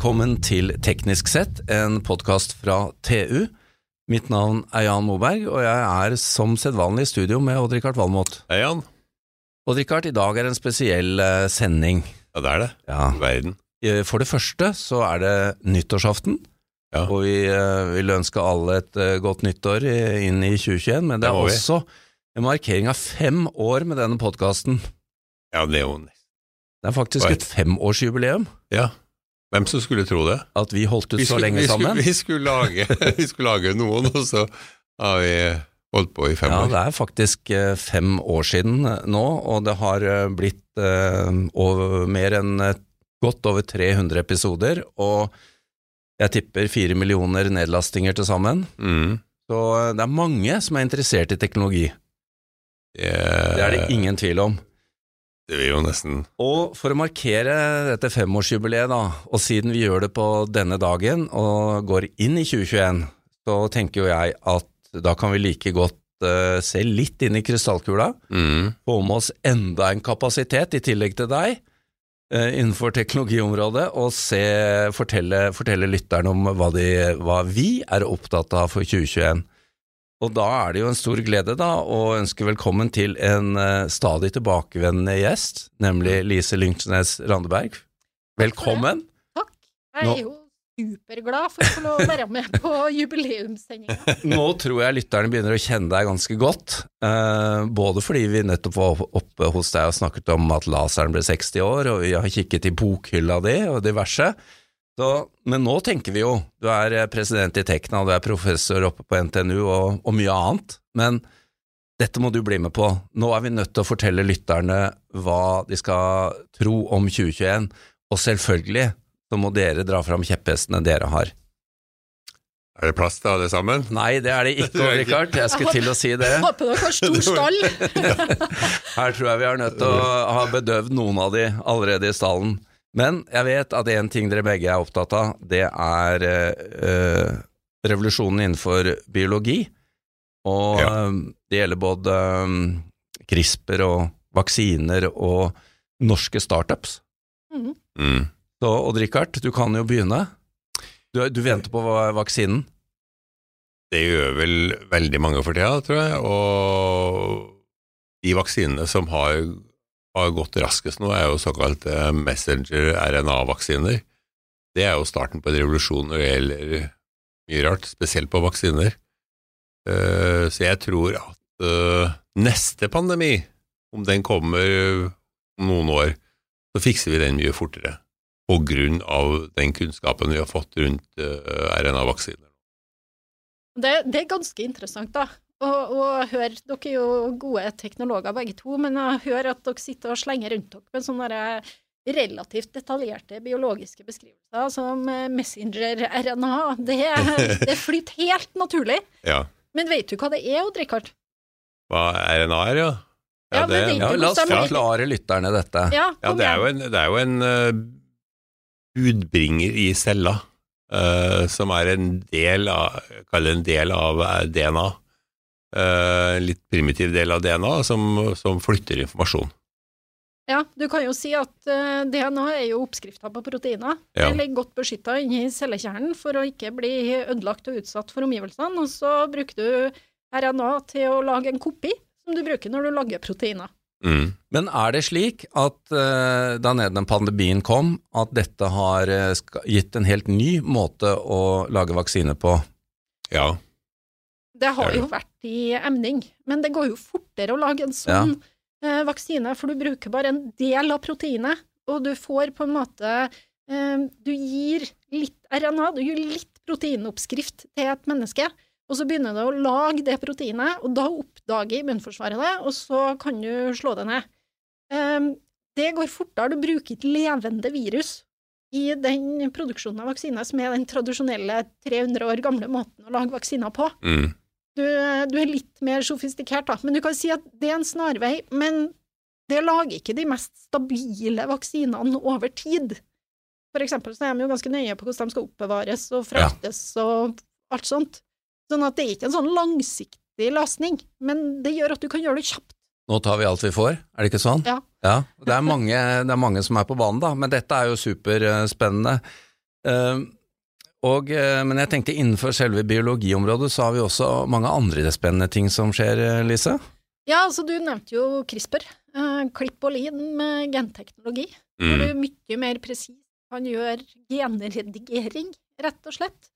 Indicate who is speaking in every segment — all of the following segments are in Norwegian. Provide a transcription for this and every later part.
Speaker 1: Velkommen til Teknisk sett, en podkast fra TU. Mitt navn er Jan Moberg, og jeg er som sedvanlig i studio med Odd-Rikard Valmot.
Speaker 2: Hei, Jan.
Speaker 1: Odd-Rikard, i dag er en spesiell eh, sending.
Speaker 2: Ja, det er det.
Speaker 1: Ja.
Speaker 2: Verden.
Speaker 1: For det første så er det nyttårsaften,
Speaker 2: Ja.
Speaker 1: og vi eh, vil ønske alle et eh, godt nyttår inn i 2021, men det er
Speaker 2: det
Speaker 1: også en markering av fem år med denne podkasten.
Speaker 2: Ja, det er jo
Speaker 1: Det er faktisk et femårsjubileum
Speaker 2: Ja. Hvem som skulle tro det?
Speaker 1: at vi holdt ut
Speaker 2: Vi
Speaker 1: så lenge
Speaker 2: vi
Speaker 1: sammen.
Speaker 2: skulle, vi skulle, lage, vi skulle lage noen, og så har vi holdt på i fem
Speaker 1: Ja,
Speaker 2: år.
Speaker 1: det er faktisk eh, fem år siden nå, og det har eh, blitt eh, over, mer enn eh, godt over 300 episoder, og jeg tipper fire millioner nedlastinger til sammen.
Speaker 2: Mm.
Speaker 1: Så det er mange som er interessert i teknologi,
Speaker 2: Yeah.
Speaker 1: det er det ingen tvil om.
Speaker 2: Det vil jo nesten
Speaker 1: Og for å markere dette femårsjubileet, da, og siden vi gjør det på denne dagen og går inn i 2021, så tenker jo jeg at da kan vi like godt uh, se litt inn i krystallkula.
Speaker 2: mm.
Speaker 1: få med oss enda en kapasitet i tillegg til deg eh, innenfor teknologiområdet, og se, fortelle, fortelle lytterne om hva, de, hva vi er opptatt av for 2021. Og da er det jo en stor glede da å ønske velkommen til en eh, stadig tilbakevendende gjest, nemlig Lise Lyngsnes Randeberg. Velkommen!
Speaker 3: Takk. Jeg er jo superglad for å få lov å være med på jubileumssendinga.
Speaker 1: Nå tror jeg lytterne begynner å kjenne deg ganske godt, eh, både fordi vi nettopp var oppe hos deg og snakket om at laseren ble 60 år, og vi har kikket i bokhylla di og diverse. Så, men nå tenker vi jo, du er eh, president i Tekna, du er professor oppe på NTNU og, og mye annet, men dette må du bli med på. Nå er vi nødt til å fortelle lytterne hva de skal tro om 2021, og selvfølgelig så må dere dra fram kjepphestene dere har.
Speaker 2: Er det plass til alle sammen?
Speaker 1: Nei, det er det ikke. Richard. Jeg skulle til å si det.
Speaker 3: Håper dere har stor stall.
Speaker 1: Her tror jeg vi er nødt til å ha bedøvd noen av de allerede i stallen. Men jeg vet at én ting dere begge er opptatt av, det er eh, revolusjonen innenfor biologi. Og
Speaker 2: Ja.
Speaker 1: eh, det gjelder både eh, CRISPR og vaksiner og norske startups.
Speaker 3: Mm.
Speaker 2: Mm.
Speaker 1: Så Odd-Rikard, du kan jo begynne. Du, du venter på va- vaksinen?
Speaker 2: Det gjør vel veldig mange for tida, tror jeg. Og de vaksinene som har, har gått raskest nå, er jo såkalte messenger-RNA-vaksiner. Det er jo starten på en revolusjon når det gjelder mye rart, spesielt på vaksiner. Eh, Så jeg tror at eh, neste pandemi, om den kommer om noen år, så fikser vi den mye fortere. På grunn av den kunnskapen vi har fått rundt eh, RNA-vaksiner.
Speaker 3: Det, det er ganske interessant, da. Og, og hør, dere er jo gode teknologer begge to, men jeg hører at dere sitter og slenger rundt dere med sånne relativt detaljerte biologiske beskrivelser som eh, messenger-RNA. Det, det flyter helt naturlig.
Speaker 2: Ja.
Speaker 3: Men vet du hva det er, Odd Rikard?
Speaker 2: Hva RNA er, ja?
Speaker 3: Ja, det-
Speaker 1: Ja, la oss forklare lytterne dette.
Speaker 3: Ja,
Speaker 2: ja det, er jo en, det er jo en uh, budbringer i cella, uh, som er en del av, en del av DNA. Eh, En litt primitiv del av DNA som, som flytter informasjon.
Speaker 3: Ja, du kan jo si at eh, DNA er jo oppskrifta på proteiner.
Speaker 2: Ja.
Speaker 3: Det ligger godt beskytta inni cellekjernen for å ikke bli ødelagt og utsatt for omgivelsene, og så bruker du RNA til å lage en kopi som du bruker når du lager proteiner.
Speaker 2: Mm.
Speaker 1: Men er det slik at uh, da neden pandemien kom, at dette har uh, gitt en helt ny måte å lage vaksine på?
Speaker 2: Ja.
Speaker 3: Det har jo vært i emning, men det går jo fortere å lage en sånn eh, vaksine, for du bruker bare en del av proteinet, og du får på en måte eh, Du gir litt RNA, du gir litt proteinoppskrift til et menneske, og så begynner det å lage det proteinet, og da oppdager immunforsvaret det, og så kan du slå det ned. Eh, det går fortere, du bruker ikke levende virus i den produksjonen av vaksiner som er den tradisjonelle 300 år gamle måten å lage vaksiner på.
Speaker 2: Mm.
Speaker 3: Du, du er litt mer sofistikert, da. Men du kan si at det er en snarvei. Men det lager ikke de mest stabile vaksinene over tid. For eksempel så er de jo ganske nøye på hvordan de skal oppbevares og fraktes og alt sånt. Sånn at det er ikke en sånn langsiktig løsning, men det gjør at du kan gjøre det kjapt.
Speaker 1: Nå tar vi alt vi får, er det ikke sånn?
Speaker 3: Ja.
Speaker 1: Det, er mange, det er mange som er på banen, da, men dette er jo superspennende. Uh, og, uh, men jeg tenkte innenfor selve biologiområdet så har vi også mange andre spennende ting som skjer, Lise?
Speaker 3: Ja, altså du nevnte jo CRISPR. Uh, klipp og lin med genteknologi. Mm. Hvor du mye mer presis kan gjøre genredigering, rett og slett.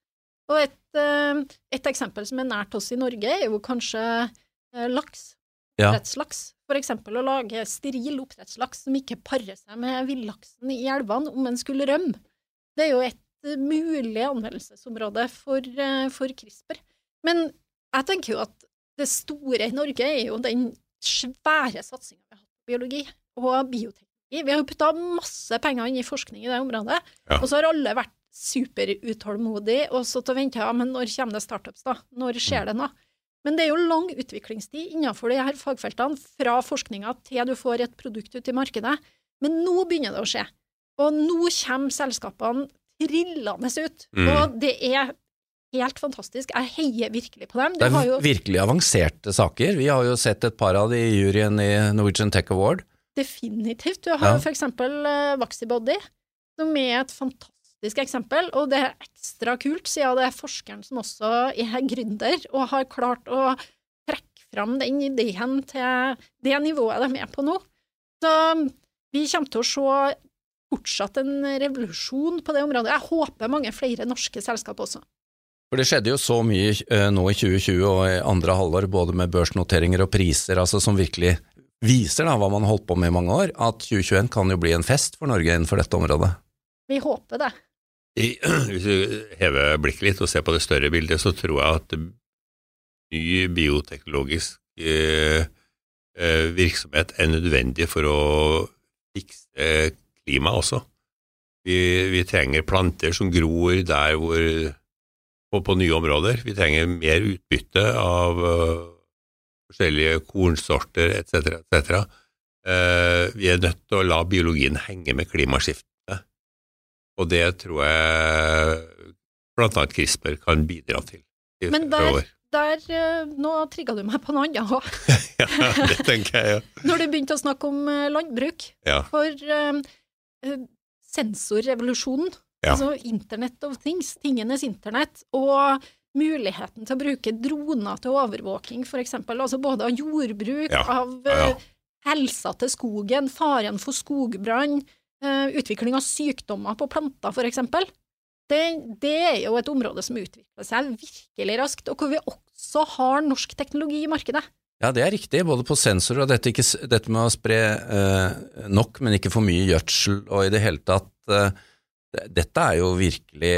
Speaker 3: Og et, et, eksempel som er nært oss i Norge, er jo kanskje laks. Ja. Oppdrettslaks. For eksempel å lage steril oppdrettslaks som ikke parer seg med villaksen i elvene om en skulle rømme. Det er jo et eh, mulig anvendelsesområde for, eh, for CRISPR. Men jeg tenker jo at det store i Norge er jo den svære satsinga vi har hatt på biologi og bioteknologi. Vi har jo putta masse penger inn i forskning i det området, ja. og så har alle vært superutålmodige og så til å vente ja, men når kommer det startups, da? Når skjer det noe? Men det er jo lang utviklingstid innenfor de her fagfeltene, fra forskninga til du får et produkt ut i markedet. Men nå begynner det å skje. Og nå kommer selskapene trillende ut. Mm. Og det er helt fantastisk. Jeg heier virkelig på dem.
Speaker 1: det er jo... virkelig avanserte saker. Vi har jo sett et par av de i juryen i Norwegian Tech Award.
Speaker 3: Definitivt. Du har ja. for eksempel uh, Vaxibody, som er et fantastisk eksempel, og det er ekstra kult siden det er forskeren som også er gründer og har klart å trekke fram den ideen til det nivået de er på nå. Så vi kommer til å se fortsatt en revolusjon på det området. Jeg håper mange flere norske selskap også.
Speaker 1: For Det skjedde jo så mye uh, nå i 2020 og i andre halvår, både med børsnoteringer og priser, altså som virkelig viser da hva man holdt på med i mange år, at 2021 kan jo bli en fest for Norge innenfor dette området.
Speaker 3: Vi håper det.
Speaker 2: I, hvis du hever blikket litt og ser på det større bildet, så tror jeg at ny bioteknologisk eh, eh, virksomhet er nødvendig for å fikse klimaet også. Vi, vi, trenger planter som gror der hvor på, på, nye områder. Vi trenger mer utbytte av uh, forskjellige kornsorter etc., etc. Uh, vi er nødt til å la biologien henge med klimaskiftet. Og det tror jeg annet CRISPR kan bidra til.
Speaker 3: Men der, der eh, Nå trigga du meg på noe annet òg.
Speaker 2: ja, det tenker jeg, ja.
Speaker 3: Når du begynte å snakke om eh, landbruk. Ja. For uh, sensorrevolusjonen, ja. altså Internet of Things, tingenes internett, og muligheten til å bruke droner til overvåking, eksempel, altså både av jordbruk, ja. av ja, helsa til skogen, faren for skogbrann, Uh, utvikling av sykdommer på planter, eksempel. Det, det, er jo et område som utvikler seg virkelig raskt, og hvor vi også har norsk teknologi i markedet.
Speaker 1: Ja, det er riktig, både på sensorer og dette, ikke, dette med å spre eh, nok, men ikke for mye gjødsel, og i det hele tatt eh, Dette er jo virkelig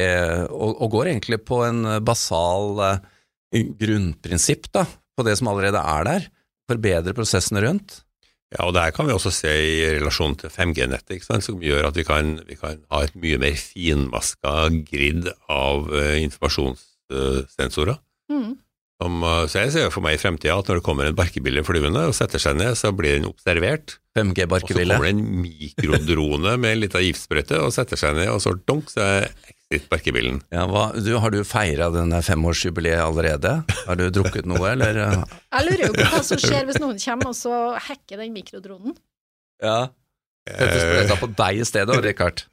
Speaker 1: og, og, går egentlig på en basal eh, grunnprinsipp da, på det som allerede er der. Forbedre prosessene rundt.
Speaker 2: Ja, og det her kan vi også se i relasjon til 5G-nettet, som gjør at vi kan, vi kan, ha et mye mer finmaska grid av uh, informasjonssensorer. Mm. Som, uh, så jeg ser for meg i fremtida at når det kommer en barkebille flyvende og setter seg ned, så blir den observert.
Speaker 1: 5G-barkebille.
Speaker 2: Og så kommer det en mikrodrone med en lita giftsprøyte og setter seg ned, og så dunk, så er exit barkebillen.
Speaker 1: Ja, du, har du feira denne femårsjubileet allerede? Har du drukket noe, eller?
Speaker 3: Jeg lurer jo på hva som skjer hvis noen kommer og så hacker den mikrodronen.
Speaker 1: Ja. Setter sprøyta på deg i stedet, Rikard.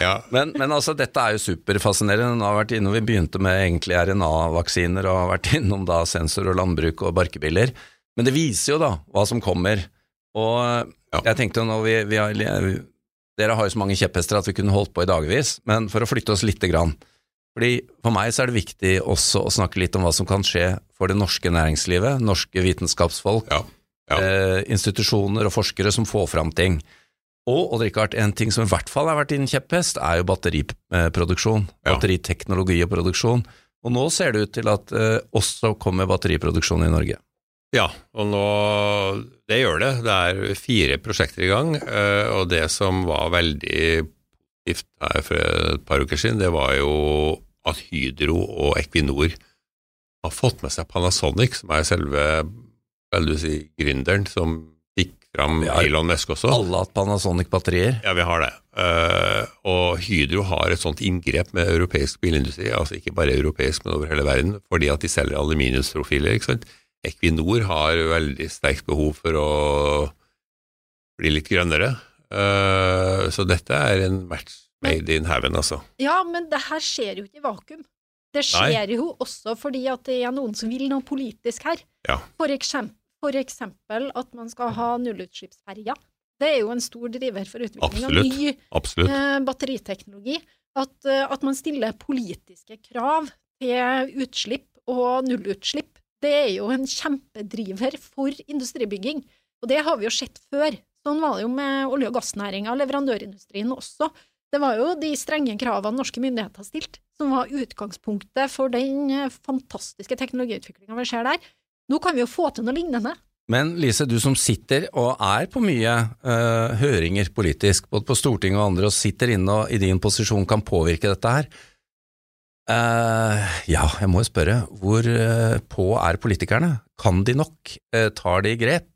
Speaker 1: Ja. Men, men, altså, dette er jo superfascinerende. Nå har vært innom, Vi begynte med egentlig RNA-vaksiner og har vært innom da sensor og landbruk og barkebiler. Men det viser jo da hva som kommer. Og ja. jeg tenkte nå vi, vi har, Dere har jo så mange kjepphester at vi kunne holdt på i dagevis, men for å flytte oss lite grann. Fordi For meg så er det viktig også å snakke litt om hva som kan skje for det norske næringslivet, norske vitenskapsfolk, ja. Eh, institusjoner og forskere som får fram ting. Og Odd Rikard, en ting som i hvert fall har vært din kjepphest, er jo batteriproduksjon. Ja. Batteriteknologi og produksjon. Og nå ser det ut til at eh, også kommer batteriproduksjon i Norge.
Speaker 2: Ja, og nå Det gjør det. Det er fire prosjekter i gang. Eh, og det som var veldig positivt her for et par uker siden, det var jo at Hydro og Equinor har fått med seg Panasonic, som er selve vel du si, gründeren som fram Elon Musk også.
Speaker 1: Alle hatt Panasonic-batterier?
Speaker 2: Ja, vi har det. Uh, og Hydro har et sånt inngrep med europeisk bilindustri, altså ikke bare europeisk, men over hele verden, fordi at de selger aluminiumsprofiler. ikke sant? Equinor har veldig sterkt behov for å bli litt grønnere. Uh, så dette er en match Made in heaven, altså.
Speaker 3: Ja, men det her skjer jo ikke i vakuum. Det skjer jo også fordi at det er noen som vil noe politisk her.
Speaker 2: Ja.
Speaker 3: For, eksempel, eksempel at man skal ha nullutslippsferjer. Det er jo en stor driver for utvikling av ny
Speaker 2: Absolutt.
Speaker 3: eh, batteriteknologi. At, eh, at man stiller politiske krav til utslipp og nullutslipp, det er jo en kjempedriver for industribygging. Og det har vi jo sett før. Sånn var det jo med olje- og gassnæringa, leverandørindustrien også. Det var jo de strenge kravene norske myndigheter stilte, som var utgangspunktet for den eh, fantastiske teknologiutviklinga vi ser der. Nå kan vi jo få til noe lignende.
Speaker 1: Men Lise, du som sitter og er på mye uh, høringer politisk, både på Stortinget og andre, og sitter inne og i din posisjon kan påvirke dette her. Uh, ja, jeg må jo spørre, hvor uh, på er politikerne? Kan de nok? Tar de grep?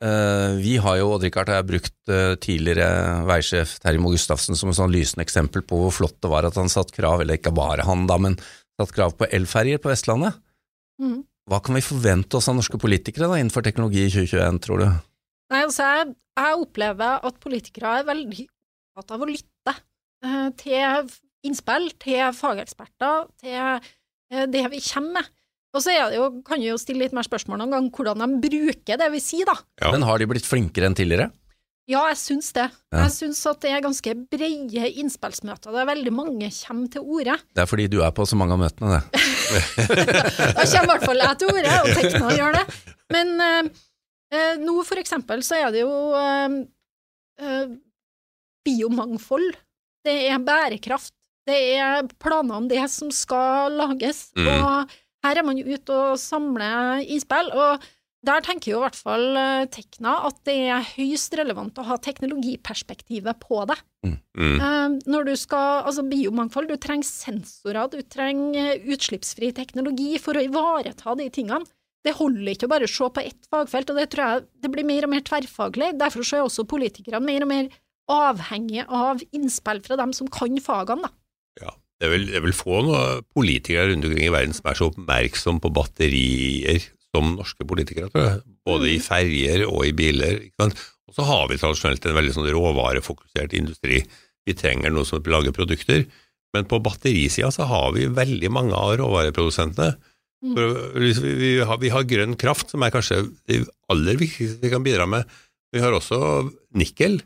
Speaker 1: Vi har jo, Odd-Rikard og jeg, brukt tidligere veisjef Terje Moe Gustavsen som et sånn lysende eksempel på hvor flott det var at han satt krav, eller ikke bare han da, men satt krav på elferjer på Vestlandet.
Speaker 3: Mhm.
Speaker 1: Hva kan vi forvente oss av norske politikere da, innenfor teknologi i 2021, tror du?
Speaker 3: Nei, altså, jeg, jeg opplever at politikere er veldig opptatt av å lytte eh, til innspill, til fageksperter, til eh, det vi kommer med. Og så er det jo, kan vi jo stille litt mer spørsmål noen gang hvordan de bruker det vi sier, da.
Speaker 2: Ja.
Speaker 1: Men har de blitt flinkere enn tidligere?
Speaker 3: Ja, jeg syns det.
Speaker 1: Ja.
Speaker 3: Jeg syns at det er ganske breie innspillsmøter, der veldig mange kommer til orde.
Speaker 1: Det er fordi du er på så mange av møtene, det.
Speaker 3: Da kommer i hvert fall jeg til orde, og Tekna gjør det. Men eh, eh, nå for eksempel så er det jo eh, eh, biomangfold. Det er bærekraft. Det er planer om det som skal lages.
Speaker 2: Mm.
Speaker 3: Og her er man jo ute og samler innspill. og der tenker jo i hvert fall eh, Tekna at det er høyst relevant å ha teknologiperspektivet på det.
Speaker 2: Mm.
Speaker 3: Uh, når du skal, altså biomangfold, du trenger sensorer, du trenger utslippsfri teknologi for å ivareta de tingene. Det holder ikke å bare se på ett fagfelt, og det tror jeg det blir mer og mer tverrfaglig. Derfor så er også politikerne mer og mer avhengige av innspill fra dem som kan fagene, da.
Speaker 2: Ja. Det er, vel, det er vel få politikere rundt omkring i verden som er så oppmerksom på batterier som norske politikere, tror jeg. Både i ferjer og i biler. Og så har vi tradisjonelt en veldig sånn råvarefokusert industri. Vi trenger noe som lager produkter. Men på batterisida så har vi veldig mange av råvareprodusentene.
Speaker 3: Mm.
Speaker 2: Vi, har, vi har grønn kraft, som er kanskje det aller viktigste vi kan bidra med. Vi har også nikkel.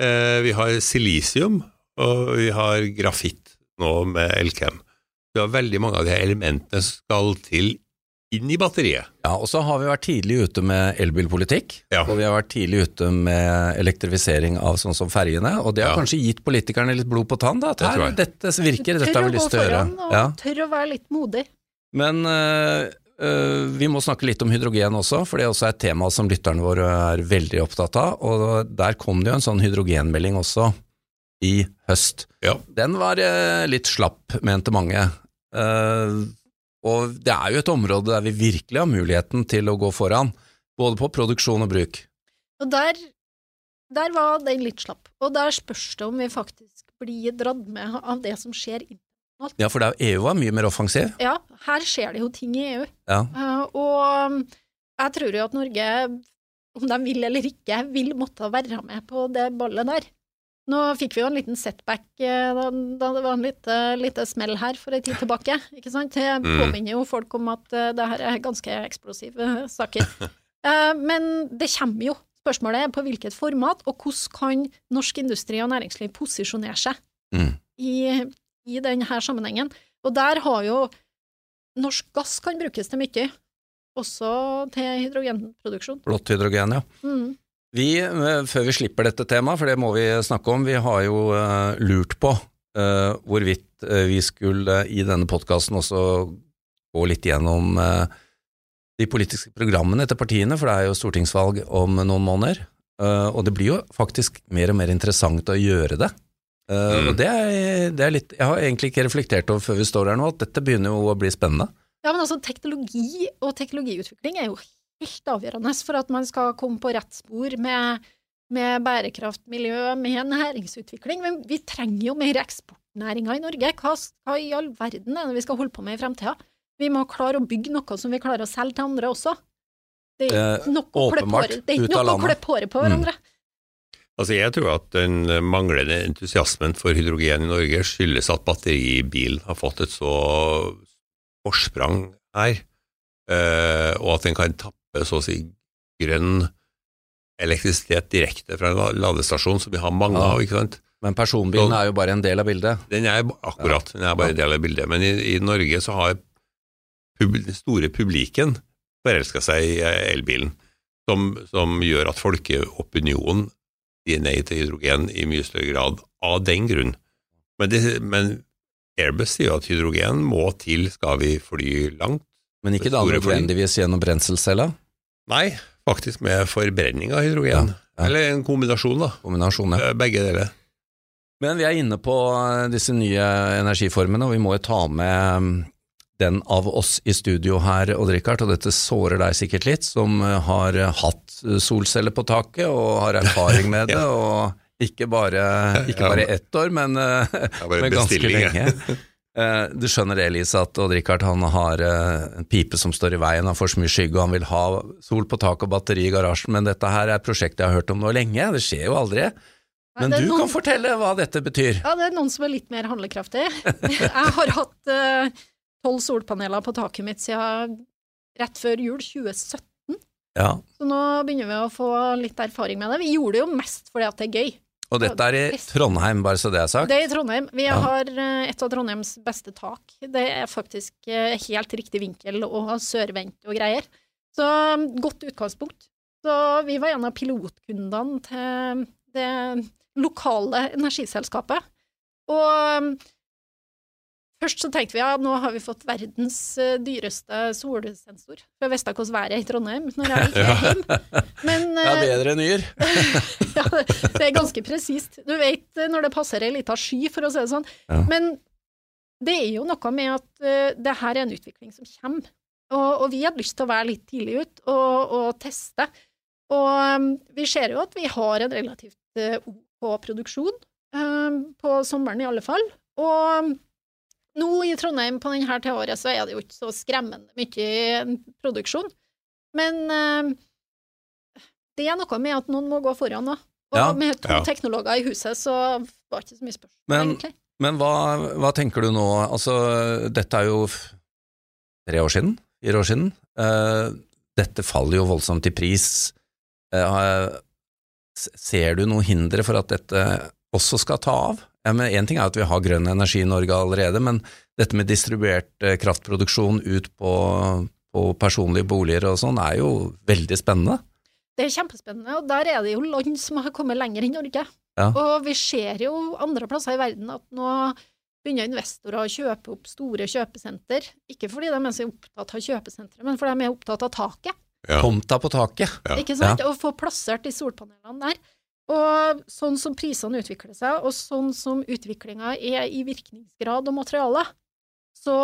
Speaker 2: Eh, vi har silisium, og vi har grafitt nå med Elkem. Vi har veldig mange av de elementene som skal til inn i batteriet.
Speaker 1: Ja, og så har vi vært tidlig ute med elbilpolitikk,
Speaker 2: Ja.
Speaker 1: og vi har vært tidlig ute med elektrifisering av sånn som ferjene, og det har
Speaker 2: Ja.
Speaker 1: kanskje gitt politikerne litt blod på tann, da, at her, dette virker, dette har vi lyst til å gjøre.
Speaker 3: Tør å gå foran, og
Speaker 1: Ja.
Speaker 3: tør å være litt modig.
Speaker 1: Men øh, øh, vi må snakke litt om hydrogen også, for det er også et tema som lytterne våre er veldig opptatt av, og der kom det jo en sånn hydrogenmelding også i høst.
Speaker 2: Ja.
Speaker 1: Den var øh, litt slapp, mente mange. Eh, og det er jo et område der vi virkelig har muligheten til å gå foran, både på produksjon og bruk.
Speaker 3: Og der, der var den litt slapp. Og der spørs det om vi faktisk blir dratt med av det som skjer internasjonalt.
Speaker 1: Ja, for det er EU er mye mer offensiv.
Speaker 3: Ja, her skjer det jo ting i EU.
Speaker 1: Ja.
Speaker 3: Uh, og jeg tror jo at Norge, om de vil eller ikke, vil måtte være med på det ballet der. Nå fikk vi jo en liten setback eh, da, da det var en lite, lite smell her for en tid tilbake. ikke sant? Det
Speaker 2: Mm.
Speaker 3: påminner jo folk om at eh, det her er ganske eksplosive saker. Eh, men det kommer jo. Spørsmålet er på hvilket format, og hvordan kan norsk industri og næringsliv posisjonere seg
Speaker 1: Mm.
Speaker 3: i, i denne sammenhengen. Og der har jo norsk gass kan brukes til mye, også til hydrogenproduksjon.
Speaker 1: Blått hydrogen, ja.
Speaker 3: Mm.
Speaker 1: Vi, eh, før vi slipper dette temaet, for det må vi snakke om, vi har jo eh, lurt på eh, hvorvidt vi skulle i denne podkasten også gå litt gjennom de politiske programmene til partiene, for det er jo stortingsvalg om noen måneder. Eh, og det blir jo faktisk mer og mer interessant å gjøre det. Eh,
Speaker 2: Mm.
Speaker 1: Og det er, det er litt Jeg har egentlig ikke reflektert over før vi står her nå, at dette begynner jo å bli spennende.
Speaker 3: Ja, men altså teknologi og teknologiutvikling er jo helt avgjørende for at man skal komme på rett spor med, med bærekraft, miljø, med næringsutvikling. Men vi trenger jo mer eksportnæringer i Norge. Hva, hva i all verden er det vi skal holde på med i fremtida? Vi må klare å bygge noe som vi klarer å selge til andre også. Det er
Speaker 1: Eh,
Speaker 3: ikke noe, å
Speaker 1: klippe
Speaker 3: håret- det er ikke
Speaker 1: av
Speaker 3: å klø
Speaker 1: landet.
Speaker 3: på hverandre.
Speaker 1: Mm.
Speaker 3: hverandre.
Speaker 2: Altså Jeg tror at den manglende entusiasmen for hydrogen i Norge skyldes at batteribilen har fått et så forsprang her, eh, og at den kan tappe så å si grønn elektrisitet direkte fra en ladestasjon, som vi har mange
Speaker 1: Ja.
Speaker 2: av. ikke sant?
Speaker 1: Men personbilen
Speaker 2: Så-
Speaker 1: er jo bare en del av bildet.
Speaker 2: Den er akkurat, den er bare en del av bildet. Men i, i Norge så har pub, den store publiken forelska seg i eh, elbilen, som, som gjør at folkeopinionen sier nei til hydrogen i mye større grad av den grunn. Men, det, men Airbus sier jo at hydrogen må til skal vi fly langt.
Speaker 1: Men ikke da nødvendigvis gjennom brenselcella.
Speaker 2: Nei, faktisk med forbrenning av hydrogen.
Speaker 1: Ja, ja.
Speaker 2: Eller en kombinasjon, da.
Speaker 1: Kombinasjon, ja.
Speaker 2: Eh, Begge deler.
Speaker 1: Men vi er inne på eh, disse nye energiformene, og vi må jo ta med mm, den av oss i studio her, Odd Rikard, og dette sårer deg sikkert litt, som eh, har hatt solceller på taket og har erfaring med det, og ikke bare, ikke bare ett år, men, men ganske lenge. Eh, Du skjønner det, Elise, at Odd Rikard han har eh, en pipe som står i veien, han får så mye skygge, og han vil ha sol på taket og batteri i garasjen, men dette her er et prosjekt jeg har hørt om nå lenge, det skjer jo aldri. Men
Speaker 3: er
Speaker 1: du
Speaker 3: noen-
Speaker 1: kan fortelle hva dette betyr.
Speaker 3: Ja, det er noen som er litt mer handlekraftig. Jeg har hatt eh, tolv solpaneler på taket mitt siden rett før jul 2017,
Speaker 1: Ja,
Speaker 3: så nå begynner vi å få litt erfaring med det. Vi gjorde det jo mest fordi at det er gøy.
Speaker 1: Og dette er i Trondheim, bare så det er sagt.
Speaker 3: Det er i Trondheim. Vi
Speaker 1: Ja.
Speaker 3: har eh, et av Trondheims beste tak. Det er faktisk eh, helt riktig vinkel og sørvendt og greier. Så mm, godt utgangspunkt. Så vi var en av pilotkundene til det lokale energiselskapet. Og mm, først så tenkte vi ja, nå har vi fått verdens eh, dyreste solsensor. For jeg visste hvordan været er i Trondheim når jeg gikk er hjemme. Men
Speaker 1: Ja,
Speaker 3: er
Speaker 1: bedre enn Yr.
Speaker 3: ja, det er ganske presist. Du vet eh, når det passer ei lita sky, for å si det sånn.
Speaker 1: Ja.
Speaker 3: Men det er jo noe med at uh, det her er en utvikling som kommer. Og, og vi hadde lyst til å være litt tidlig ut og, og teste. Og um, vi ser jo at vi har en relativt uh, OK produksjon, um, på sommeren i alle fall. Og um, nå i Trondheim på denne tida av året så er det jo ikke så skremmende mye produksjon. Men um, det er noe med at noen må gå foran, da. Og
Speaker 1: Ja,
Speaker 3: med to
Speaker 2: ja.
Speaker 3: teknologer i huset, så var det ikke så mye spørsmål,
Speaker 1: Men-
Speaker 3: egentlig.
Speaker 1: Men hva, hva tenker du nå? Altså, dette er jo tre år siden, fire år siden. Eh, dette faller jo voldsomt i pris. Eh, ser du noen hindre for at dette også skal ta av? Ja, men Én ting er at vi har grønn energi i Norge allerede, men dette med distribuert eh, kraftproduksjon ut på, på personlige boliger og sånn er jo veldig spennende.
Speaker 3: Det er kjempespennende, og der er det jo land som har kommet lenger enn Norge.
Speaker 1: Ja.
Speaker 3: Og vi ser jo andre plasser i verden at nå begynner investorer å kjøpe opp store kjøpesenter. Ikke fordi de er så opptatt av kjøpesentre, men fordi de er opptatt av taket.
Speaker 2: Ja.
Speaker 1: Tomta på taket.
Speaker 2: Ja.
Speaker 3: Ikke sant? Og få plassert de solpanelene der. Og sånn som prisene utvikler seg, og sånn som utviklinga er i virkningsgrad og materiale, så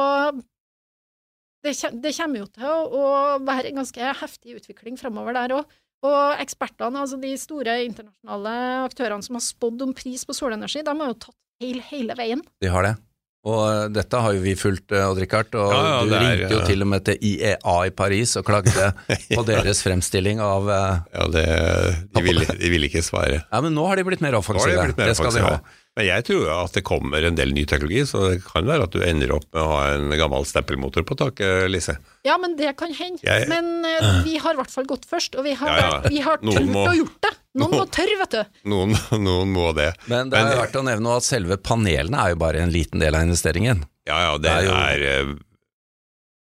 Speaker 3: det, det kommer jo til å, være en ganske heftig utvikling fremover der òg. Og ekspertene, altså de store internasjonale aktørene som har spådd om pris på solenergi, de har jo tatt feil hele veien.
Speaker 1: De har det. Og eh, dette har jo vi fulgt, eh, Odd Rikard, og
Speaker 2: Ja, ja,
Speaker 1: du
Speaker 2: er,
Speaker 1: ringte jo
Speaker 2: ja.
Speaker 1: til og med til IEA i Paris og klagde på deres fremstilling av eh,
Speaker 2: Ja, det, de, vil, de ville ikke svare.
Speaker 1: Ja, men nå har de blitt mer offensive.
Speaker 2: de blitt mer
Speaker 1: det skal de ha.
Speaker 2: Men jeg tror jo at det kommer en del ny teknologi, så det kan være at du ender opp med å ha en gammel stempelmotor på taket, Lise.
Speaker 3: Ja, men det kan hende.
Speaker 2: Jeg-
Speaker 3: Men uh, vi har i hvert fall gått først, og vi har,
Speaker 2: Ja, ja.
Speaker 3: Vi har turt
Speaker 2: må-
Speaker 3: å gjort det. Noen må tørre, vet du.
Speaker 2: Noen, noen må det.
Speaker 1: Men det er
Speaker 2: Men-
Speaker 1: verdt å nevne at selve panelene er jo bare en liten del av investeringen.
Speaker 2: Ja, ja, det,
Speaker 1: Det er jo-
Speaker 2: er, uh,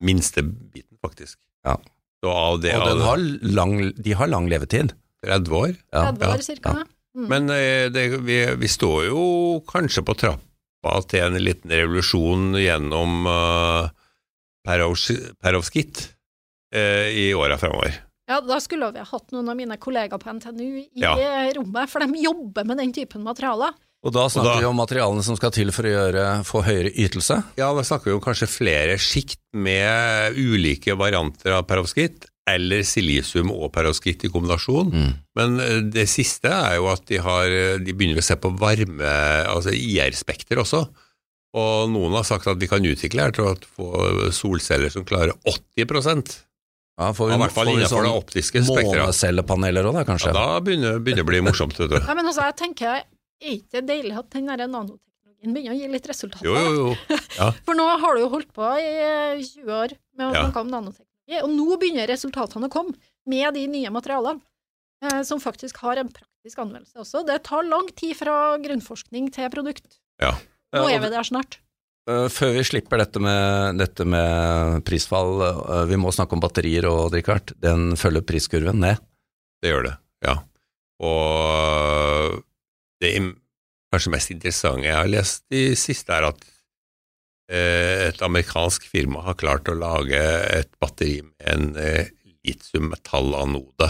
Speaker 2: minste biten, faktisk.
Speaker 1: Ja.
Speaker 2: Så av det
Speaker 1: Og har lang, de har lang levetid.
Speaker 2: 30 år.
Speaker 1: Ja,
Speaker 3: 30 år cirka. Mm.
Speaker 2: Men eh, det, vi, vi står jo kanskje på trappa til en liten revolusjon gjennom uh, perovskit uh, i åra fremover.
Speaker 3: Ja, da skulle vi ha hatt noen av mine kollegaer på NTNU i
Speaker 2: Ja.
Speaker 3: rommet, for de jobber med den typen materialer.
Speaker 1: Og da snakker
Speaker 2: Og da-
Speaker 1: vi om materialene som skal til for å gjøre, få høyere ytelse.
Speaker 2: Ja, da snakker vi om kanskje flere sjikt med ulike varianter av perovskitt, eller silisium og perovskitt i kombinasjon.
Speaker 1: Mm.
Speaker 2: Men eh, det siste er jo at de, har, de begynner å se på varme, altså IR-spekter også. Og noen har sagt at vi kan utvikle her til å få solceller som klarer 80%
Speaker 1: Ja, får vi,
Speaker 2: I hvert fall
Speaker 1: får vi
Speaker 2: innenfor det
Speaker 1: sånn
Speaker 2: optiske spekteret.
Speaker 1: månecellepaneler òg, da, kanskje?
Speaker 2: Ja, da begynner det å bli morsomt, vet du.
Speaker 3: Ja, men altså, jeg tenker, er ikke det deilig at den der nanoteknologien begynner å gi litt resultater?
Speaker 2: Jo, jo, jo. Ja.
Speaker 3: For nå har du jo holdt på i eh, 20 år med å
Speaker 2: Ja.
Speaker 3: snakke om nanoteknologi, og nå begynner resultatene å komme med de nye materialene, eh, som faktisk har en praktisk anvendelse også. Det tar lang tid fra grunnforskning til produkt.
Speaker 2: Ja.
Speaker 3: Nå er vi der snart.
Speaker 1: Eh, Før vi slipper dette med, dette med prisfall, eh, vi må snakke om batterier og Richard. Den følger priskurven ned.
Speaker 2: Det gjør det, ja. Og det kanskje mest interessante jeg har lest i siste, er at et amerikansk firma har klart å lage et batteri med en eh, litium-metallanode.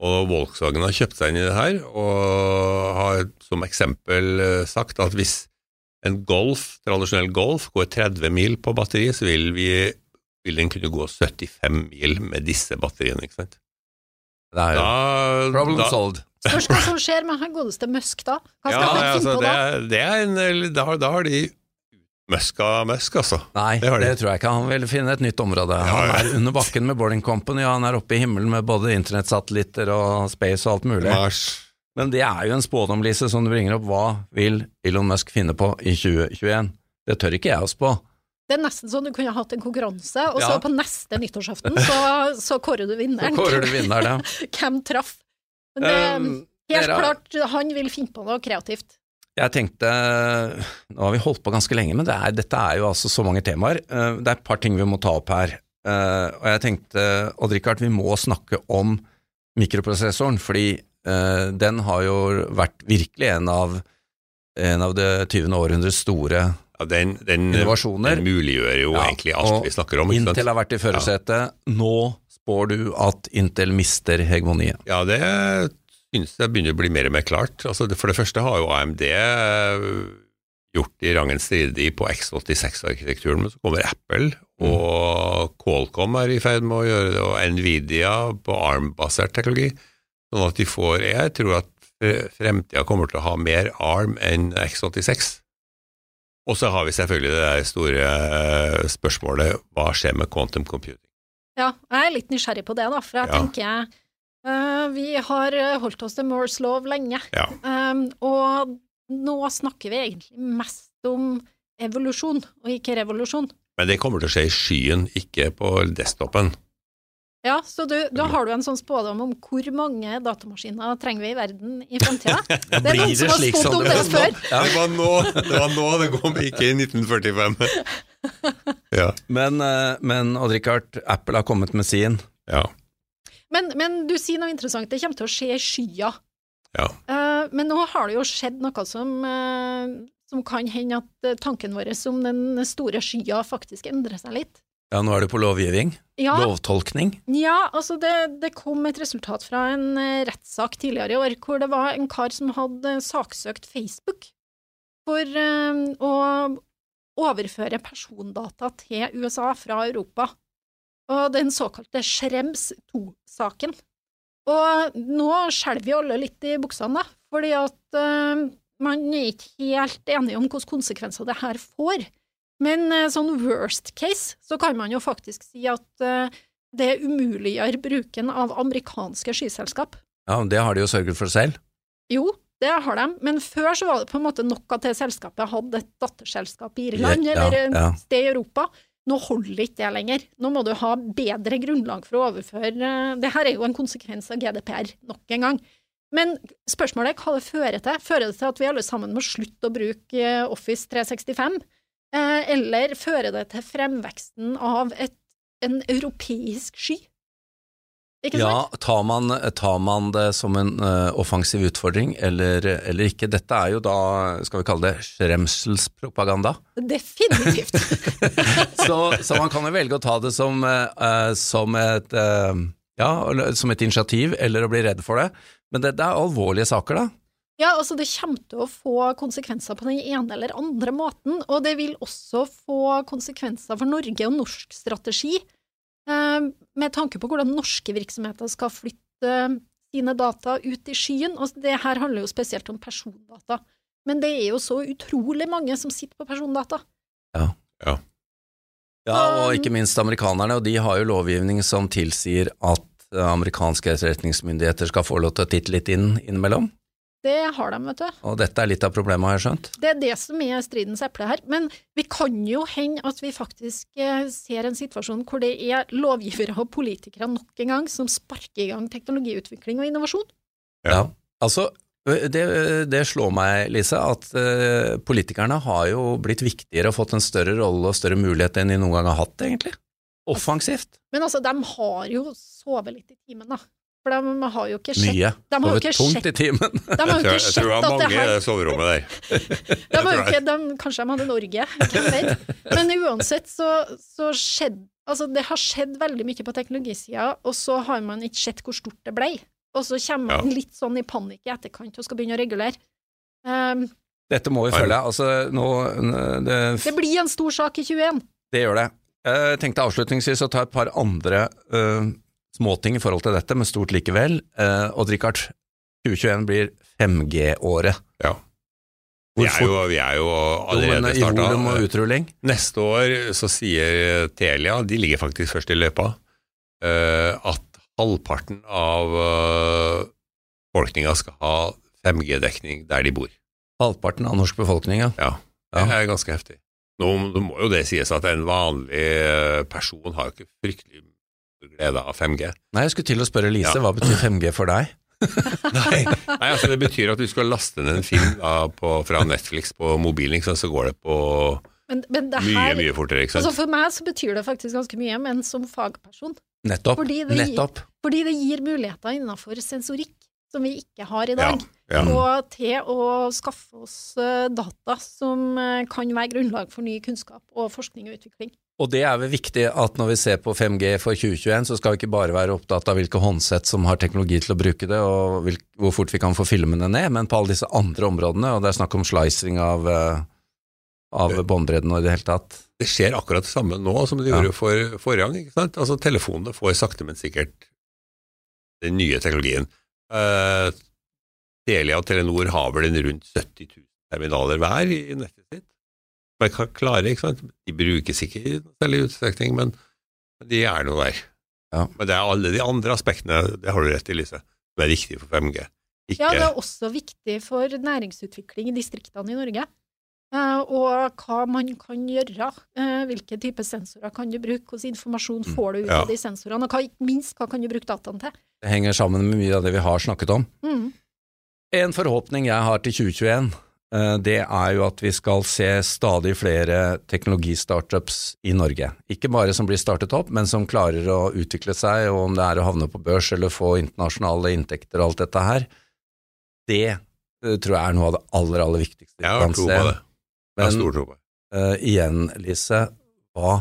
Speaker 2: Og Volkswagen har kjøpt seg inn i det her, og har som eksempel eh, sagt at hvis en Golf, tradisjonell Golf går 30 mil på batteri, så vil, vi, vil den kunne gå 75 mil med disse batteriene. ikke sant?
Speaker 1: Det er jo
Speaker 2: Da,
Speaker 1: problem
Speaker 2: da,
Speaker 1: solved.
Speaker 3: Spørs hva som skjer med han godeste Musk da. Hva skal
Speaker 2: ja,
Speaker 3: han finne
Speaker 2: altså,
Speaker 3: på
Speaker 2: det,
Speaker 3: da?
Speaker 2: er- det er en, da, da har de Musk av Musk, altså.
Speaker 1: Nei,
Speaker 2: Det
Speaker 1: det tror jeg ikke. Han vil finne et nytt område. Han
Speaker 2: Ja, ja.
Speaker 1: er under bakken med Boarding Company, og han er oppe i himmelen med både internettsatellitter og space og alt mulig.
Speaker 2: Mars.
Speaker 1: Men det er jo en spådom, Lise, som du bringer opp. Hva vil Elon Musk finne på i 2021? Det tør ikke jeg å spå.
Speaker 3: Det er nesten sånn du kunne hatt en konkurranse, og så
Speaker 1: Ja.
Speaker 3: på neste nyttårsaften så, så kårer du vinneren.
Speaker 1: Så Kårer du vinneren, ja.
Speaker 3: Hvem traff? Men det er
Speaker 1: Um,
Speaker 3: helt
Speaker 1: dere-
Speaker 3: klart, han vil finne på noe kreativt.
Speaker 1: Jeg tenkte Nå har vi holdt på ganske lenge, men det er, dette er jo altså så mange temaer. Eh, Det er et par ting vi må ta opp her. Eh, Og jeg tenkte, Odd Rikard, vi må snakke om mikroprosessoren, fordi eh, den har jo vært virkelig en av, en av det 20. århundres store
Speaker 2: Ja, den, den,
Speaker 1: innovasjoner.
Speaker 2: den muliggjør jo
Speaker 1: Ja,
Speaker 2: egentlig alt vi snakker om.
Speaker 1: Intel har vært i førersetet. Nå spår du at Intel mister hegemoniet.
Speaker 2: Ja, det synes jeg begynner å bli mer og mer klart. Altså, for det første har jo AMD eh, gjort i rangen stridig på X86-arkitekturen, men så kommer Apple,
Speaker 1: Mm.
Speaker 2: og Qualcomm er i ferd med å gjøre det, og Nvidia på ARM-basert teknologi. Sånn at de får Jeg tror at fre- fremtida kommer til å ha mer ARM enn X86. Og så har vi selvfølgelig det store eh, spørsmålet hva skjer med quantum computing?
Speaker 3: Ja, jeg er litt nysgjerrig på det, da, for jeg
Speaker 2: Ja.
Speaker 3: tenker eh, Vi har eh, holdt oss til Moores lov lenge,
Speaker 2: Ja.
Speaker 3: Um, og nå snakker vi egentlig mest om evolusjon, og ikke revolusjon.
Speaker 2: Men det kommer til å skje i skyen, ikke på desktopen.
Speaker 3: Ja, så du, da har du en sånn spådom om hvor mange datamaskiner trenger vi i verden i framtida? Det er noen som har spådd om det før.
Speaker 1: Ja.
Speaker 2: Det var nå det, var nå, det kom, ikke i 1945. Ja.
Speaker 1: Men, eh, men Odd Rikard, Apple har kommet med sin.
Speaker 2: ja.
Speaker 3: Men, men du sier noe interessant, det kommer til å skje i skya.
Speaker 2: Ja.
Speaker 3: Uh, men nå har det jo skjedd noe som, uh, som kan hende at eh, tanken vår om den store skya faktisk endrer seg litt.
Speaker 1: Ja, nå er du på lovgivning.
Speaker 3: Ja,
Speaker 1: Lovtolkning.
Speaker 3: Ja, altså det, det kom et resultat fra en rettssak tidligere i år, hvor det var en kar som hadde saksøkt Facebook for uh, å overføre persondata til USA fra Europa. Og den såkalte Schrems 2-saken. Og nå skjelver vi alle litt i buksene, da, fordi at uh, man er ikke helt enige om hvilke konsekvenser det her får. Men uh, sånn worst case, så kan man jo faktisk si at uh, det umuliggjør bruken av amerikanske skyselskap.
Speaker 1: Ja, men det har de jo sørget for selv.
Speaker 3: Jo, det har de, men før så var det på en måte nok at det selskapet hadde et datterselskap i Irland
Speaker 1: Ja,
Speaker 3: eller et
Speaker 1: ja.
Speaker 3: sted i Europa. Nå holder ikke det lenger. Nå må du ha bedre grunnlag for å overføre Det her er jo en konsekvens av GDPR, nok en gang. Men spørsmålet er hva det fører til. Fører det til at vi alle sammen må slutte å bruke eh, Office 365? Eh, eller fører det til fremveksten av et, en europeisk sky?
Speaker 1: Ja, tar man, tar man det som en uh, offensiv utfordring eller, eller ikke? Dette er jo da, skal vi kalle det, skremselspropaganda.
Speaker 3: Definitivt.
Speaker 1: så, så man kan jo velge å ta det som, uh, som, et, uh, ja, som et initiativ, eller å bli redd for det. Men det, det er alvorlige saker, da.
Speaker 3: Ja, altså det kommer til å få konsekvenser på den ene eller andre måten, og det vil også få konsekvenser for Norge og norsk strategi, med tanke på hvordan norske virksomheter skal flytte eh, sine data ut i skyen, og det her handler jo spesielt om persondata. Men det er jo så utrolig mange som sitter på persondata.
Speaker 1: Ja.
Speaker 2: Ja.
Speaker 1: Ja, og ikke minst amerikanerne, og de har jo lovgivning som tilsier at eh, amerikanske etterretningsmyndigheter skal få lov til å titte litt inn innimellom.
Speaker 3: Det har de, vet du.
Speaker 1: Og dette er litt av problemet, har jeg skjønt.
Speaker 3: Det er det som er stridens eple her. Men vi kan jo hende at vi faktisk eh, ser en situasjon hvor det er lovgivere og politikere nok en gang som sparker i gang teknologiutvikling og innovasjon.
Speaker 1: Ja, altså det, det slår meg, Lise, at uh, politikerne har jo blitt viktigere og fått en større rolle og større mulighet enn de noen gang har hatt, egentlig. Offensivt.
Speaker 3: Men altså, de har jo sovet litt i timen, da. For de har jo ikke sett
Speaker 1: Mye.
Speaker 3: De har jo ikke
Speaker 1: tungt i timen.
Speaker 3: de har jo
Speaker 2: Jeg tror det var
Speaker 3: at det
Speaker 2: mange i soverommet der.
Speaker 3: de har jo ikke, de, Kanskje de hadde Norge, hvem vet. Men uansett så, så skjedde Altså, det har skjedd veldig mye på teknologisida, og så har man ikke sett hvor stort det ble. Og så kommer man litt sånn i panikk i etterkant og skal begynne å regulere. Um,
Speaker 1: Dette må vi følge. Altså, nå, det,
Speaker 3: det blir en stor sak i 21.
Speaker 1: det gjør det. Jeg tenkte avslutningsvis å ta et par andre uh, småting i forhold til dette, men stort likevel. og Odd Rikard, 2021 blir 5G-året.
Speaker 2: Ja. Vi er, jo, vi er jo allerede
Speaker 1: I volum og utrulling.
Speaker 2: Neste år så sier Telia, de ligger faktisk først i løypa, eh, at halvparten av uh, befolkninga skal ha 5G-dekning der de bor.
Speaker 1: Halvparten av norsk befolkning, ja.
Speaker 2: Ja, det er ganske heftig. Nå nå må jo det sies at en vanlig eh, person har jo ikke fryktelig glede av 5G.
Speaker 1: Nei, jeg skulle til å spørre Lise,
Speaker 2: Ja.
Speaker 1: hva betyr 5G for deg?
Speaker 2: Nei, Nei altså det betyr at du skal laste ned en film da, på, fra Netflix på mobilen, sant, så går det på
Speaker 3: Men, men det
Speaker 2: mye,
Speaker 3: her
Speaker 2: mye fortere. ikke sant?
Speaker 3: Altså For meg så betyr det faktisk ganske mye, men som fagperson.
Speaker 1: Nettopp.
Speaker 3: Fordi det, gir, fordi det gir muligheter innenfor sensorikk som vi ikke har i dag.
Speaker 2: ja.
Speaker 3: Og til å skaffe oss eh, data som eh, kan være grunnlag for ny kunnskap og forskning og utvikling.
Speaker 1: Og det er vel viktig at når vi ser på 5G for 2021, så skal vi ikke bare være opptatt av hvilke håndsett som har teknologi til å bruke det, og hvor fort vi kan få filmene ned, men på alle disse andre områdene, og det er snakk om slicing av, eh, av båndbredden og i det hele tatt.
Speaker 2: Det skjer akkurat det samme nå som det
Speaker 1: Ja.
Speaker 2: gjorde for forrige gang. ikke sant? Altså Telefonene får sakte, men sikkert den nye teknologien. Uh, Telia og Telenor har vel en rundt 70 000 terminaler hver i nettet sitt. Er klare, ikke sant? De brukes ikke i særlig utstrekning, men de er nå der.
Speaker 1: Ja.
Speaker 2: Men det er alle de andre aspektene, det har du rett i, Lise, som er viktige for 5G. Ikke,
Speaker 3: Ja, det er også viktig for næringsutvikling i distriktene i Norge. Eh, og hva man kan gjøre. Eh, hvilke typer sensorer kan du bruke, hvordan informasjon får du ut
Speaker 2: Ja.
Speaker 3: av de sensorene, og hva, ikke minst hva kan du bruke dataen til.
Speaker 1: Det henger sammen med mye av det vi har snakket om.
Speaker 3: Mm.
Speaker 1: En forhåpning jeg har til 2021, eh, det er jo at vi skal se stadig flere teknologistartups i Norge. Ikke bare som blir startet opp, men som klarer å utvikle seg, og om det er å havne på børs eller få internasjonale inntekter og alt dette her. Det eh, tror jeg er noe av det aller, aller viktigste. vi
Speaker 2: Jeg har tro på det. Jeg har
Speaker 1: Men
Speaker 2: stor tro på det.
Speaker 1: eh, igjen, Lise, hva,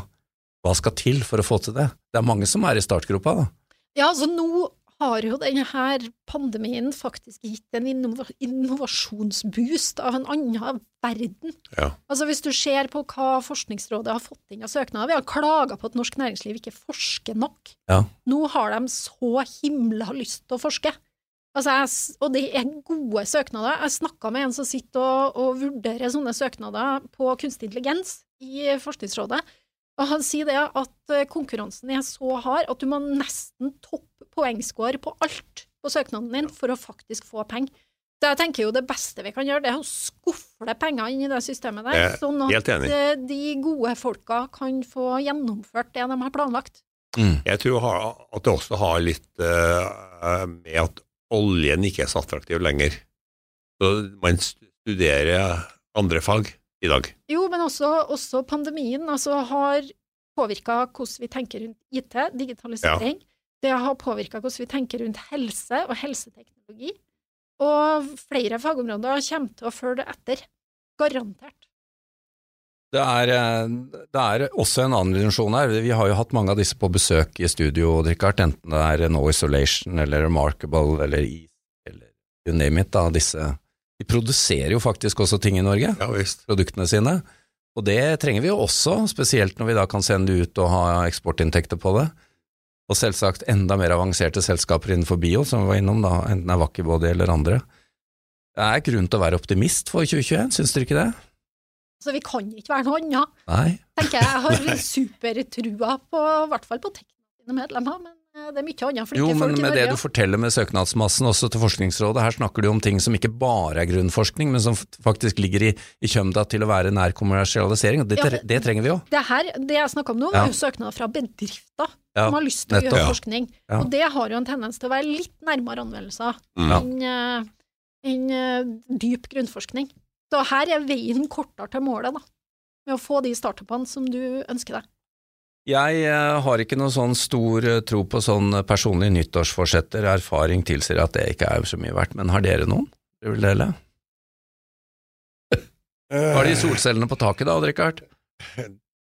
Speaker 1: hva skal til for å få til det? Det er mange som er i startgropa, da.
Speaker 3: Ja, altså nå har jo denne her pandemien faktisk gitt en innova innovasjonsboost av en annen verden.
Speaker 2: Ja.
Speaker 3: Altså Hvis du ser på hva Forskningsrådet har fått inn av søknader, vi har klaga på at norsk næringsliv ikke forsker nok.
Speaker 1: Ja.
Speaker 3: Nå har de så himla lyst til å forske. Altså jeg, og det er gode søknader. Jeg snakka med en som sitter og, og vurderer sånne søknader på kunstig intelligens i Forskningsrådet. Og han sier det at eh, konkurransen er så hard at du må nesten toppe poengscore på alt på søknaden din for å faktisk få penger. Så jeg tenker jo det beste vi kan gjøre, det er å skufle penger inn i det systemet der,
Speaker 2: er
Speaker 3: sånn at eh, de gode folka kan få gjennomført det de har planlagt.
Speaker 2: Jeg tror at det også har litt eh, med at oljen ikke er så attraktiv lenger. Så man studerer andre fag i dag.
Speaker 3: Jo, men også, også pandemien altså, har påvirka hvordan vi tenker rundt IT, digitalisering. Det har påvirka hvordan vi tenker rundt helse og helseteknologi. Og flere fagområder kommer til å følge etter. Garantert.
Speaker 1: Det er, eh, det er også en annen dimensjon her. Vi har jo hatt mange av disse på besøk i studio, Richard, enten det er No Isolation eller Remarkable eller Ease eller you name it. Da, disse. De produserer jo faktisk også ting i Norge,
Speaker 2: Ja visst.
Speaker 1: produktene sine. Og det trenger vi jo også, spesielt når vi da kan sende det ut og ha eksportinntekter på det. Og selvsagt enda mer avanserte selskaper innenfor bio, som vi var innom, da, enten er Vakkibody eller andre. Det er grunn til å være optimist for 2021, syns dere ikke det?
Speaker 3: Så vi kan ikke være noe annet.
Speaker 1: Nei.
Speaker 3: tenker jeg. Jeg har supertrua på, i hvert fall på Tekna medlemmer, men det er mye annet flinke
Speaker 1: Jo, men
Speaker 3: folk i
Speaker 1: med det du forteller med søknadsmassen også til Forskningsrådet, her snakker du om ting som ikke bare er grunnforskning, men som faktisk ligger i, i kjømda til å være nær kommersialisering, det,
Speaker 3: Ja, det-
Speaker 1: trenger vi jo.
Speaker 3: Det her, det jeg snakker om nå,
Speaker 1: Ja.
Speaker 3: er jo søknader fra bedrifter
Speaker 1: Ja,
Speaker 3: som har lyst til å gjøre forskning. Og det har jo en tendens til å være litt nærmere anvendelser
Speaker 2: Mm.
Speaker 3: Enn en, enn, eh, dyp grunnforskning. Så her er veien kortere til målet, da. Med å få de startupene som du ønsker deg.
Speaker 1: Jeg eh, har ikke noe sånn stor eh, tro på sånn personlig personlige nyttårsforsetter. Erfaring tilsier at det ikke er så mye verdt, men har dere noen? Dere vil dele? Har de solcellene på taket da, hadde ikke hørt?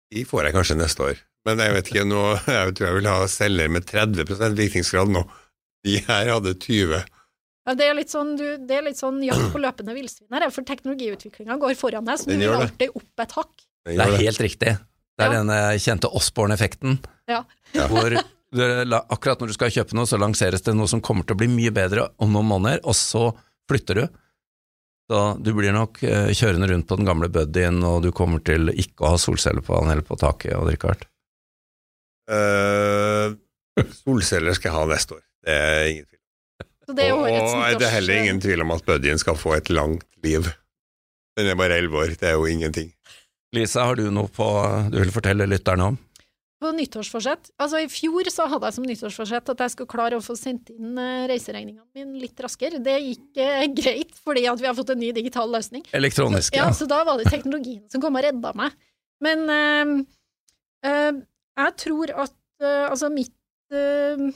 Speaker 2: De får jeg kanskje neste år. Men jeg vet ikke, nå, jeg tror jeg vil ha celler med 30 virkningsgrad nå. De her hadde 20.
Speaker 3: Ja, det er litt sånn, du, det er litt sånn jakt på løpende villsvin her, for teknologiutviklinga går foran deg, så du vil alltid opp et hakk.
Speaker 1: Det er helt riktig. Det er
Speaker 3: Ja.
Speaker 1: denne kjente Osborne-effekten.
Speaker 3: Ja.
Speaker 2: Ja.
Speaker 1: Hvor du, akkurat når du skal kjøpe noe, så lanseres det noe som kommer til å bli mye bedre om noen måneder, og så flytter du. Så du blir nok eh, kjørende rundt på den gamle buddyen, og du kommer til ikke å ha solcellepanel på taket, og
Speaker 2: drikke hardt. Uh, solceller skal jeg ha neste år. Det er ingen tvil.
Speaker 3: Så det er
Speaker 2: og og det er heller ingen tvil om at buddyen skal få et langt liv. Den er bare elleve år, det er jo ingenting.
Speaker 1: Lisa, har du noe på du vil fortelle lytterne om?
Speaker 3: På nyttårsforsett. Altså, i fjor så hadde jeg som nyttårsforsett at jeg skulle klare å få sendt inn eh, reiseregningene mine litt raskere. Det gikk eh, greit, fordi at vi har fått en ny digital løsning.
Speaker 1: Elektroniske.
Speaker 3: Ja, så da var det teknologien som kom og redda meg. Men eh, eh, jeg tror at eh, altså mitt eh,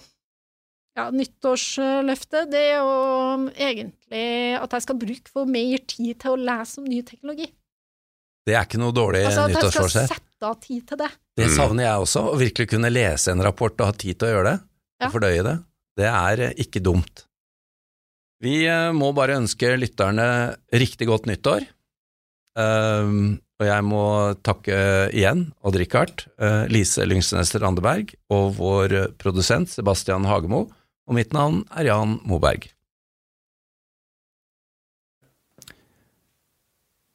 Speaker 3: ja, nyttårsløfte, det er jo egentlig at jeg skal bruke for mer tid til å lese om ny teknologi.
Speaker 1: Det er ikke noe dårlig
Speaker 3: Altså at jeg skal sette av tid til det.
Speaker 1: Det savner jeg også, å virkelig kunne lese en rapport og ha tid til å gjøre det,
Speaker 3: Ja.
Speaker 1: og fordøye det. Det er eh, ikke dumt. Vi eh, må bare ønske lytterne riktig godt nyttår. Um, og jeg må takke igjen Odd-Rikard, uh, Lise Lyngsnes Randeberg og vår eh, produsent Sebastian Hagemo, og mitt navn er Jan Moberg.